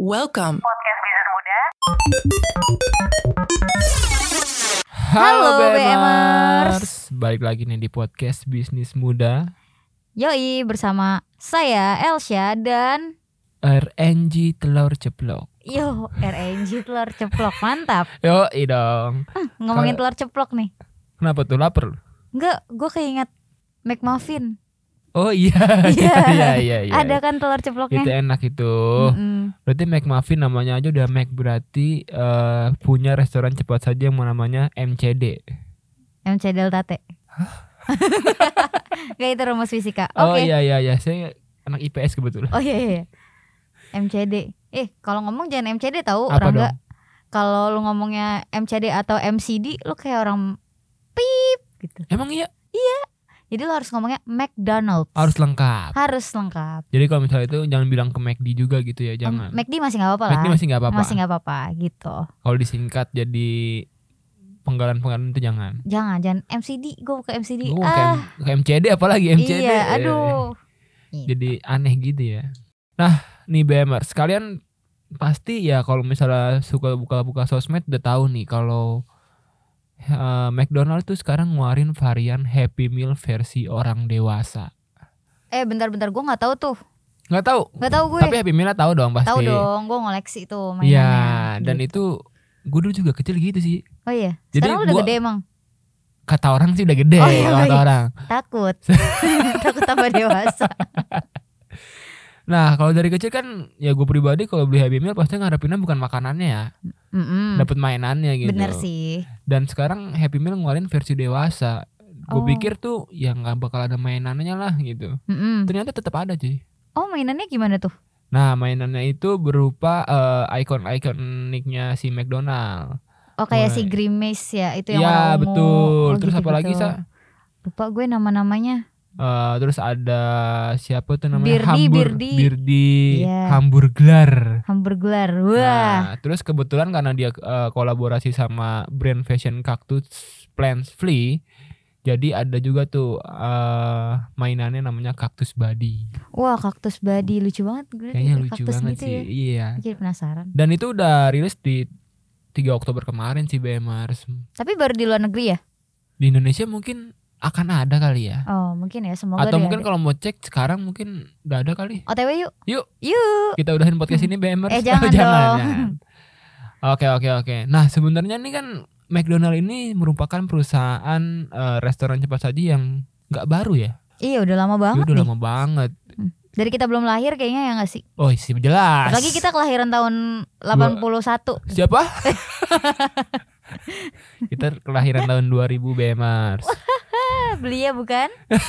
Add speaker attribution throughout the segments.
Speaker 1: Welcome.
Speaker 2: podcast bisnis muda.
Speaker 3: Halo,
Speaker 4: Halo,
Speaker 3: BMers. Balik lagi nih di podcast Bisnis Muda
Speaker 4: Yoi bersama saya Elsya dan
Speaker 3: RNG Telur Ceplok
Speaker 4: yo RNG telur ceplok mantap.
Speaker 3: Yo dong
Speaker 4: Ngomongin
Speaker 3: Kalau-
Speaker 4: telur ceplok nih.
Speaker 3: Kenapa tuh lapar?
Speaker 4: Enggak, gue keinget McMuffin.
Speaker 3: Oh iya
Speaker 4: Iya.
Speaker 3: iya iya iya
Speaker 4: Ada kan telur
Speaker 3: Itu
Speaker 4: ceploknya?
Speaker 3: enak itu
Speaker 4: Mm-mm.
Speaker 3: Berarti McMuffin namanya aja udah Mac berarti eh, punya restoran cepat saja yang namanya MCD
Speaker 4: MC Delta T. Gak itu rumus fisika. Oke.
Speaker 3: Oh iya iya iya saya anak IPS kebetulan
Speaker 4: Oh iya iya. MCD. Eh, kalau ngomong jangan MCD tahu
Speaker 3: Apa
Speaker 4: Rangga. Kalau lu ngomongnya MCD atau MCD lu kayak orang pip gitu.
Speaker 3: Emang iya
Speaker 4: Jadi lu harus ngomongnya McDonald's.
Speaker 3: harus lengkap
Speaker 4: harus lengkap.
Speaker 3: Jadi kalau misalnya itu jangan bilang ke McD juga gitu ya jangan
Speaker 4: McD masih nggak apa-apa lah.
Speaker 3: McD masih nggak apa-apa
Speaker 4: Masih nggak apa-apa gitu.
Speaker 3: Kalau disingkat jadi penggalan-penggalan itu jangan.
Speaker 4: Jangan, jangan MCD. Gue ke MCD.
Speaker 3: Gue
Speaker 4: ah,
Speaker 3: ke, ke MCD apalagi MCD.
Speaker 4: iya. Aduh.
Speaker 3: Jadi aneh gitu ya. Nah, nih BMR, sekalian pasti ya kalau misalnya suka buka-buka sosmed udah tahu nih kalau eh, McDonald tuh sekarang ngeluarin varian Happy Meal versi orang dewasa.
Speaker 4: Eh, bentar-bentar. Gue nggak tahu tuh.
Speaker 3: Nggak tahu.
Speaker 4: Nggak tahu gue.
Speaker 3: Tapi Happy Meal tahu dong pasti.
Speaker 4: Tahu dong. Gue ngoleksi tuh
Speaker 3: Iya,
Speaker 4: mainannya.
Speaker 3: dan
Speaker 4: Gitu.
Speaker 3: itu gue dulu juga kecil gitu sih.
Speaker 4: Oh iya.
Speaker 3: Jadi
Speaker 4: Sekarang udah
Speaker 3: gua-
Speaker 4: gede emang.
Speaker 3: Kata orang sih udah gede,
Speaker 4: Oh, iya,
Speaker 3: kata
Speaker 4: iya.
Speaker 3: orang.
Speaker 4: Takut. Takut tambah dewasa.
Speaker 3: Nah kalau dari kecil kan ya gue pribadi kalau beli Happy Meal pasti ngarepinnya bukan makanannya ya,
Speaker 4: Mm-mm.
Speaker 3: dapat mainannya gitu.
Speaker 4: Bener sih.
Speaker 3: Dan sekarang Happy Meal ngeluarin versi dewasa. Gue
Speaker 4: Oh.
Speaker 3: pikir tuh ya nggak bakal ada mainannya lah gitu.
Speaker 4: Mm-mm.
Speaker 3: Ternyata tetap ada cuy.
Speaker 4: Oh mainannya gimana tuh?
Speaker 3: Nah mainannya itu berupa eh, icon-iconiknya si McDonald.
Speaker 4: Oh kayak
Speaker 3: Mulai-
Speaker 4: si Grimace ya itu yang ungu.
Speaker 3: betul.
Speaker 4: Oh,
Speaker 3: Terus apa lagi
Speaker 4: gitu-gitu.
Speaker 3: sa?
Speaker 4: Lupa gue nama-namanya.
Speaker 3: Eh, terus ada siapa tuh namanya
Speaker 4: Birdi,
Speaker 3: Hambur,
Speaker 4: Birdi.
Speaker 3: Birdi
Speaker 4: Iya.
Speaker 3: Hamburglar.
Speaker 4: Hamburglar. Wah.
Speaker 3: Nah, terus kebetulan karena dia eh, kolaborasi sama brand fashion Cactus Plants Flea, jadi ada juga tuh eh, mainannya namanya Cactus Body.
Speaker 4: Wah, kaktus body lucu banget gue.
Speaker 3: Kayaknya lucu
Speaker 4: kaktus
Speaker 3: banget
Speaker 4: gitu
Speaker 3: sih.
Speaker 4: Ya.
Speaker 3: Iya.
Speaker 4: Jadi penasaran.
Speaker 3: Dan itu udah rilis di 3 Oktober kemarin sih BMers.
Speaker 4: Tapi baru di luar negeri ya?
Speaker 3: Di Indonesia mungkin akan ada kali ya.
Speaker 4: Oh, mungkin ya. Semoga
Speaker 3: Atau mungkin kalau mau cek sekarang mungkin udah ada kali.
Speaker 4: OTW yuk.
Speaker 3: Yuk.
Speaker 4: Yuk.
Speaker 3: Kita udahin podcast ini BMers.
Speaker 4: Eh, jangan dong.
Speaker 3: jangan. Oke oke oke. Nah sebenarnya ini kan McDonald ini merupakan perusahaan eh, restoran cepat saji yang nggak baru ya.
Speaker 4: Iya, udah lama banget
Speaker 3: udah
Speaker 4: nih.
Speaker 3: lama banget.
Speaker 4: Dari kita belum lahir kayaknya ya gak sih?
Speaker 3: Oh sih jelas.
Speaker 4: Apalagi kita kelahiran tahun 81.
Speaker 3: siapa? kita kelahiran tahun 2000 BMers.
Speaker 4: Beli ya bukan?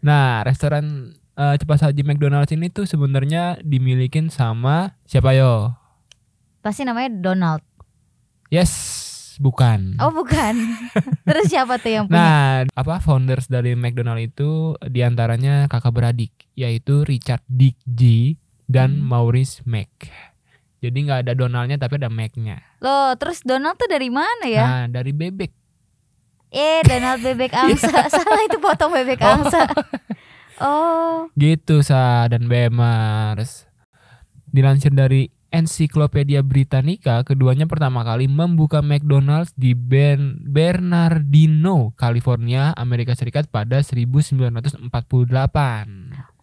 Speaker 3: Nah restoran eh, cepat saji McDonald's ini tuh sebenarnya dimilikin sama siapa yo?
Speaker 4: Pasti namanya Donald.
Speaker 3: Yes, bukan.
Speaker 4: Oh, bukan. Terus siapa tuh yang punya?
Speaker 3: Nah, apa founders dari McDonald itu di antaranya kakak beradik, yaitu Richard Dick G dan
Speaker 4: Hmm.
Speaker 3: Maurice Mac. Jadi nggak ada Donaldnya tapi ada Mac-nya.
Speaker 4: Loh, terus Donald tuh dari mana ya?
Speaker 3: Nah, dari bebek.
Speaker 4: Eh, Donald bebek angsa. Salah itu potong bebek
Speaker 3: Oh.
Speaker 4: angsa. Oh,
Speaker 3: Gitu sa dan Bemars. Dilansir dari Ensiklopedia Britannica, keduanya pertama kali membuka McDonald's di Ben Bernardino, California, Amerika Serikat pada 1948.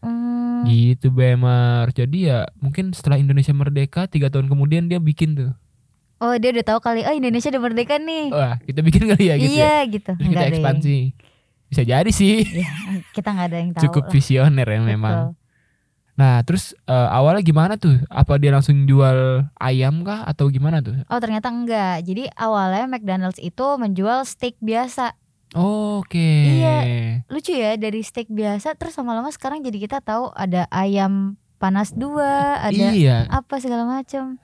Speaker 4: hmm,
Speaker 3: Gitu Bemer. Jadi ya mungkin setelah Indonesia merdeka tiga tahun kemudian dia bikin tuh.
Speaker 4: Oh dia udah tahu kali. Oh Indonesia udah merdeka nih.
Speaker 3: Wah kita bikin kali ya gitu. ya.
Speaker 4: iya gitu.
Speaker 3: Terus kita ekspansi. Bisa jadi sih.
Speaker 4: Ya, kita nggak ada yang tahu.
Speaker 3: Cukup
Speaker 4: lah.
Speaker 3: visioner ya memang.
Speaker 4: Betul.
Speaker 3: Nah terus eh, awalnya gimana tuh? Apa dia langsung jual ayam kah atau gimana tuh?
Speaker 4: Oh ternyata enggak. Jadi awalnya McDonald's itu menjual steak biasa.
Speaker 3: Oke.
Speaker 4: Iya. Lucu ya dari steak biasa terus lama-lama sekarang jadi kita tahu ada ayam panas dua, ada
Speaker 3: Iya.
Speaker 4: apa segala macam.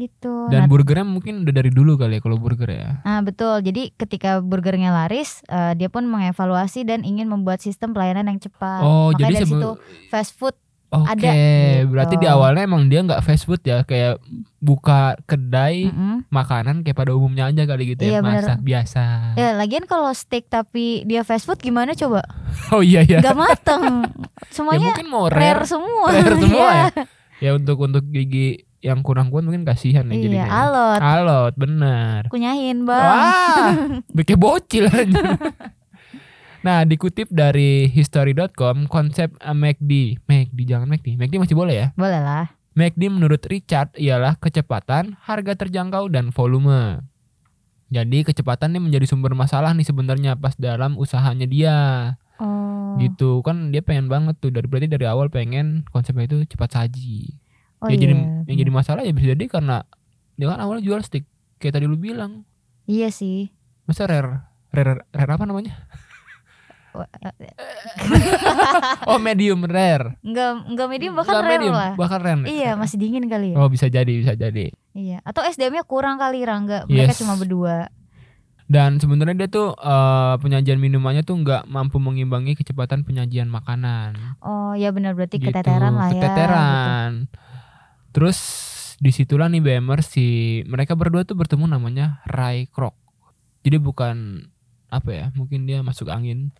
Speaker 4: Gitu.
Speaker 3: Dan
Speaker 4: Nah,
Speaker 3: burgernya mungkin udah dari dulu kali ya kalau burger ya.
Speaker 4: Nah betul, jadi ketika burgernya laris, eh, dia pun mengevaluasi dan ingin membuat sistem pelayanan yang cepat.
Speaker 3: Oh
Speaker 4: Makanya
Speaker 3: jadi
Speaker 4: dari situ fast food
Speaker 3: Oke,
Speaker 4: ada, gitu.
Speaker 3: berarti di awalnya emang dia nggak fast food ya, kayak buka kedai
Speaker 4: mm-mm.
Speaker 3: makanan kayak pada umumnya aja kali gitu ya,
Speaker 4: Iya, bener.
Speaker 3: masak biasa.
Speaker 4: Ya lagian kalau steak tapi dia fast food gimana coba?
Speaker 3: Oh iya ya.
Speaker 4: Gak mateng,
Speaker 3: ya
Speaker 4: semuanya
Speaker 3: mungkin mau
Speaker 4: rare,
Speaker 3: rare,
Speaker 4: semua.
Speaker 3: rare semua
Speaker 4: Iya.
Speaker 3: ya. Ya untuk untuk gigi yang kurang kuat mungkin kasihan ya
Speaker 4: iya,
Speaker 3: jadinya.
Speaker 4: alot.
Speaker 3: Alot, benar.
Speaker 4: Kunyahin, Bang.
Speaker 3: Wah, bikin bocil aja. Nah, dikutip dari history.com, konsep eh, MACD, MACD jangan MACD, MACD masih boleh ya.
Speaker 4: Boleh lah.
Speaker 3: MACD menurut Richard ialah kecepatan, harga terjangkau, dan volume. Jadi kecepatan ini menjadi sumber masalah nih sebenarnya pas dalam usahanya dia.
Speaker 4: Oh.
Speaker 3: Gitu kan dia pengen banget tuh dari berarti dari awal pengen konsepnya itu cepat saji.
Speaker 4: Oh
Speaker 3: ya
Speaker 4: iya.
Speaker 3: jadi yang jadi masalah ya bisa jadi karena dia kan awalnya jual stick kayak tadi lu bilang.
Speaker 4: Iya sih.
Speaker 3: Masa rare rare rare apa namanya?
Speaker 4: Wah, eh,
Speaker 3: Oh medium rare.
Speaker 4: Enggak enggak medium bahkan
Speaker 3: Nggak
Speaker 4: rare
Speaker 3: medium,
Speaker 4: lah.
Speaker 3: bahkan rare.
Speaker 4: Iya, masih dingin kali ya.
Speaker 3: Oh bisa jadi bisa jadi.
Speaker 4: Iya. Atau SDM-nya kurang kali Rangga. Mereka
Speaker 3: Yes.
Speaker 4: cuma berdua.
Speaker 3: Dan sebenarnya dia tuh eh, penyajian minumannya tuh nggak mampu mengimbangi kecepatan penyajian makanan.
Speaker 4: Oh, ya benar berarti
Speaker 3: Gitu,
Speaker 4: keteteran lah ya. gitu.
Speaker 3: Terus di situlah nih BMR si mereka berdua tuh bertemu namanya Ray Kroc. Jadi bukan apa ya? Mungkin dia masuk angin.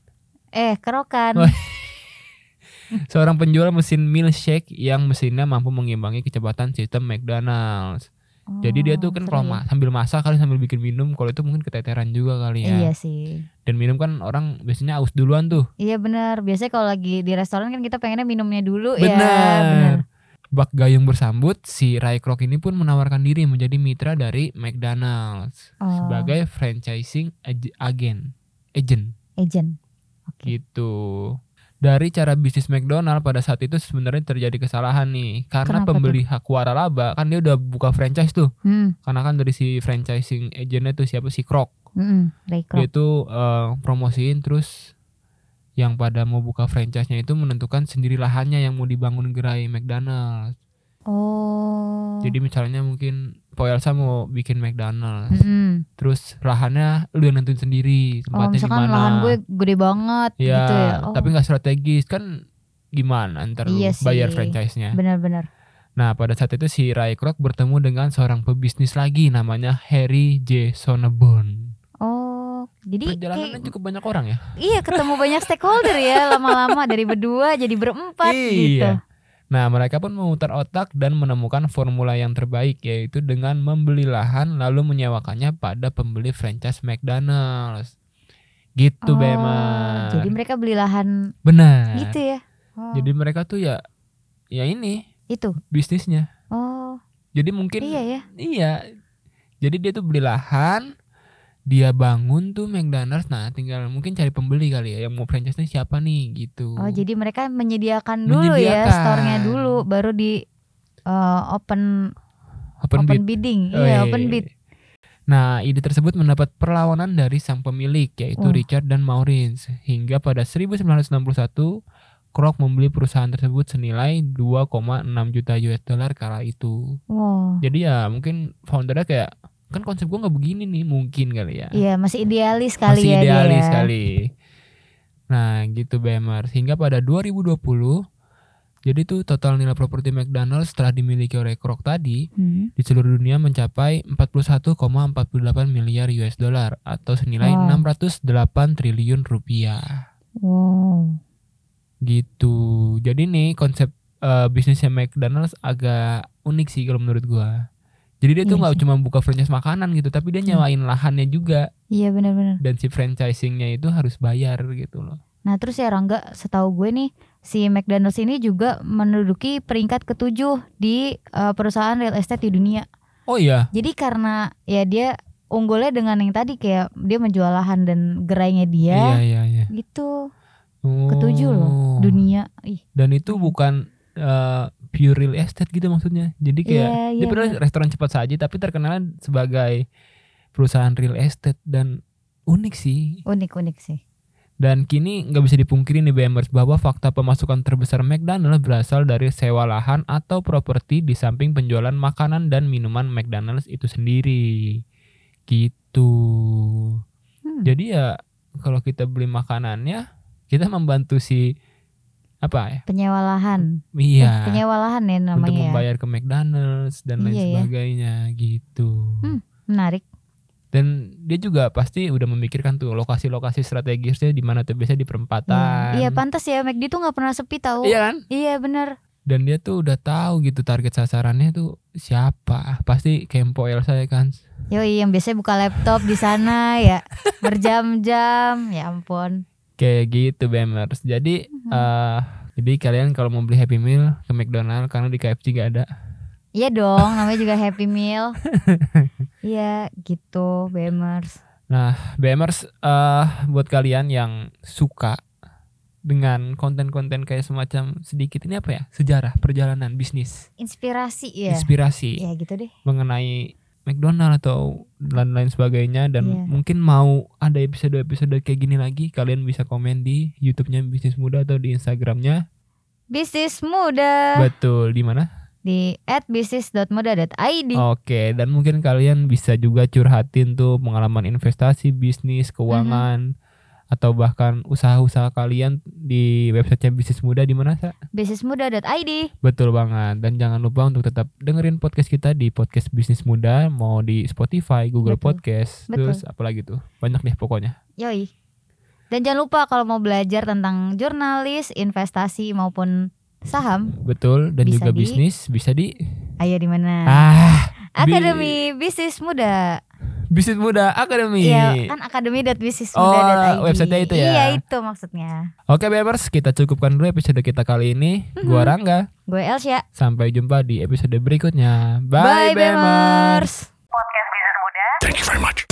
Speaker 4: Eh, kerokan.
Speaker 3: Wah. Seorang penjual mesin milkshake yang mesinnya mampu mengimbangi kecepatan sistem McDonald's. Jadi dia tuh
Speaker 4: Oh,
Speaker 3: kan
Speaker 4: seru
Speaker 3: kalau ma- sambil masak kali sambil bikin minum, kalau itu mungkin keteteran juga kali ya.
Speaker 4: Iya sih.
Speaker 3: Dan minum kan orang biasanya aus duluan tuh.
Speaker 4: Iya benar. Biasanya kalau lagi di restoran kan kita pengennya minumnya dulu ya.
Speaker 3: Benar. Bak gayung bersambut, si Ray Kroc ini pun menawarkan diri menjadi mitra dari McDonald's
Speaker 4: Oh,
Speaker 3: sebagai franchising ag- agen, agent
Speaker 4: agent. Oke.
Speaker 3: gitu. Dari cara bisnis McDonald pada saat itu sebenarnya terjadi kesalahan nih karena
Speaker 4: Kenapa
Speaker 3: pembeli hak waralaba kan dia udah buka franchise tuh.
Speaker 4: Hmm.
Speaker 3: Karena kan dari si franchising agentnya tuh siapa si Kroc.
Speaker 4: Mm Ray Kroc.
Speaker 3: Dia tuh eh, promosiin terus yang pada mau buka franchise-nya itu menentukan sendiri lahannya yang mau dibangun gerai McDonald.
Speaker 4: Oh.
Speaker 3: Jadi misalnya mungkin Po Elsa mau bikin McDonald,
Speaker 4: Mm-mm.
Speaker 3: terus lahannya lu yang nentuin sendiri
Speaker 4: Oh,
Speaker 3: tempatnya di
Speaker 4: misalkan
Speaker 3: mana.
Speaker 4: lahan gue gede banget
Speaker 3: ya,
Speaker 4: gitu ya. Oh,
Speaker 3: tapi nggak strategis kan gimana ntar lu
Speaker 4: Iya
Speaker 3: bayar
Speaker 4: sih.
Speaker 3: franchise-nya.
Speaker 4: benar-benar.
Speaker 3: Nah, pada saat itu si Ray Kroc bertemu dengan seorang pebisnis lagi namanya Harry J. Sonneborn.
Speaker 4: Jadi
Speaker 3: Perjalanannya
Speaker 4: kayak
Speaker 3: cukup banyak orang ya.
Speaker 4: iya ketemu banyak stakeholder ya lama-lama dari berdua jadi berempat gitu.
Speaker 3: Iya. Nah, mereka pun memutar otak dan menemukan formula yang terbaik yaitu dengan membeli lahan lalu menyewakannya pada pembeli franchise McDonald's. Gitu,
Speaker 4: Oh,
Speaker 3: Bema.
Speaker 4: Jadi mereka beli lahan
Speaker 3: Benar.
Speaker 4: gitu ya. Oh,
Speaker 3: Jadi mereka tuh ya ya ini
Speaker 4: itu.
Speaker 3: bisnisnya.
Speaker 4: Oh,
Speaker 3: Jadi mungkin
Speaker 4: iya ya.
Speaker 3: Iya. Jadi dia tuh beli lahan, dia bangun tuh McDonald's. Nah, tinggal mungkin cari pembeli kali ya yang mau franchise-nya siapa nih gitu.
Speaker 4: Oh, jadi mereka menyediakan dulu ya
Speaker 3: Menyediakan.
Speaker 4: store-nya dulu baru di eh, open
Speaker 3: open,
Speaker 4: open,
Speaker 3: bid.
Speaker 4: bidding.
Speaker 3: Oh,
Speaker 4: iya,
Speaker 3: iya,
Speaker 4: open
Speaker 3: iya,
Speaker 4: bid.
Speaker 3: iya. Nah, ide tersebut mendapat perlawanan dari sang pemilik yaitu
Speaker 4: Wah.
Speaker 3: Richard dan Maureen hingga pada 1961 Kroc membeli perusahaan tersebut senilai 2,6 juta US dollar kala itu.
Speaker 4: Wow.
Speaker 3: Jadi ya mungkin foundernya kayak kan konsep gua nggak begini nih mungkin kali ya.
Speaker 4: Iya, masih idealis kali
Speaker 3: masih
Speaker 4: ya
Speaker 3: idealis
Speaker 4: dia.
Speaker 3: sekali. Nah, gitu BMR. Hingga pada 2020 jadi tuh total nilai properti McDonald's setelah dimiliki oleh Kroc tadi
Speaker 4: Hmm.
Speaker 3: di seluruh dunia mencapai 41,48 miliar US dollar atau senilai
Speaker 4: Wow.
Speaker 3: 608 triliun rupiah.
Speaker 4: Wow.
Speaker 3: Gitu. Jadi nih konsep eh, bisnisnya McDonald's agak unik sih kalau menurut gua. Jadi dia tuh
Speaker 4: Iya
Speaker 3: nggak cuma buka franchise makanan gitu, tapi dia
Speaker 4: Hmm.
Speaker 3: nyewain lahannya juga
Speaker 4: Iya benar-benar.
Speaker 3: dan si franchisingnya itu harus bayar gitu loh.
Speaker 4: Nah terus ya Rangga, setahu gue nih si McDonald's ini juga menduduki peringkat ketujuh di eh, perusahaan real estate di dunia.
Speaker 3: Oh iya,
Speaker 4: Jadi karena ya dia unggulnya dengan yang tadi kayak dia menjual lahan dan gerainya dia,
Speaker 3: iya iya iya.
Speaker 4: gitu
Speaker 3: Oh.
Speaker 4: ketujuh loh dunia. Ih,
Speaker 3: Dan itu bukan eh, pure real estate gitu maksudnya. Jadi kayak
Speaker 4: Iya,
Speaker 3: dia
Speaker 4: iya,
Speaker 3: padahal restoran cepat saji tapi terkenal sebagai perusahaan real estate dan unik sih.
Speaker 4: unik-unik sih.
Speaker 3: Dan kini nggak bisa dipungkiri nih BMers bahwa fakta pemasukan terbesar McDonald's berasal dari sewa lahan atau properti di samping penjualan makanan dan minuman McDonald's itu sendiri. Gitu.
Speaker 4: Hmm.
Speaker 3: Jadi ya kalau kita beli makanannya kita membantu si apa ya?
Speaker 4: Penyewa lahan.
Speaker 3: Iya.
Speaker 4: Eh, penyewa lahan ya
Speaker 3: untuk
Speaker 4: namanya ya.
Speaker 3: membayar ke McDonald's dan lain
Speaker 4: Iya ya.
Speaker 3: sebagainya gitu.
Speaker 4: Hmm. Menarik.
Speaker 3: Dan dia juga pasti udah memikirkan tuh lokasi-lokasi strategisnya di mana tuh biasanya di perempatan.
Speaker 4: Iya, iya pantas ya McD tuh nggak pernah sepi tahu.
Speaker 3: Iya kan?
Speaker 4: Iya bener.
Speaker 3: dan dia tuh udah tahu gitu target sasarannya tuh siapa pasti Kempo Elsa ya kan
Speaker 4: Yoi yang biasanya buka laptop di sana ya berjam-jam ya ampun.
Speaker 3: Kayak gitu Bemers jadi
Speaker 4: Mhm.
Speaker 3: eh jadi kalian kalau mau beli Happy Meal ke McDonald karena di KFC gak ada
Speaker 4: Iya dong namanya juga Happy Meal. Iya gitu Bemers.
Speaker 3: Bemers eh buat kalian yang suka dengan konten-konten kayak semacam sedikit ini apa ya sejarah perjalanan bisnis
Speaker 4: Inspirasi ya.
Speaker 3: inspirasi
Speaker 4: Ya gitu deh.
Speaker 3: mengenai McDonald atau lain-lain sebagainya dan
Speaker 4: Iya.
Speaker 3: mungkin mau ada episode-episode kayak gini lagi kalian bisa komen di YouTube-nya bisnis muda atau di Instagramnya
Speaker 4: Bisnis muda
Speaker 3: betul di mana
Speaker 4: di @bisnis.muda.id.
Speaker 3: oke dan mungkin kalian bisa juga curhatin tuh pengalaman investasi bisnis keuangan atau bahkan usaha-usaha kalian di websitenya bisnis muda di mana Sa?
Speaker 4: Bisnismuda.id.
Speaker 3: betul banget dan jangan lupa untuk tetap dengerin podcast kita di podcast bisnis muda mau di Spotify Google
Speaker 4: Betul.
Speaker 3: Podcast
Speaker 4: Betul.
Speaker 3: terus apalagi tuh banyak deh pokoknya
Speaker 4: Yoi. Dan jangan lupa kalau mau belajar tentang jurnalis, investasi maupun saham,
Speaker 3: Betul dan
Speaker 4: Bisa
Speaker 3: juga
Speaker 4: di-
Speaker 3: bisnis bisa di
Speaker 4: ayo di mana?
Speaker 3: ah
Speaker 4: Akademi Bisnis Muda.
Speaker 3: Bisnis muda akademi.
Speaker 4: Iya, kan akademi.bisnismuda.id.
Speaker 3: Oh, website-nya itu ya?
Speaker 4: Iya, itu maksudnya.
Speaker 3: Oke Bebers, kita cukupkan dulu episode kita kali ini.
Speaker 4: Mhm.
Speaker 3: Gua Rangga.
Speaker 4: Gue Elsya.
Speaker 3: Sampai jumpa di episode berikutnya.
Speaker 4: Bye,
Speaker 3: Bye.
Speaker 4: Bemers.
Speaker 1: Podcast Bisnis Muda. Thank you very much.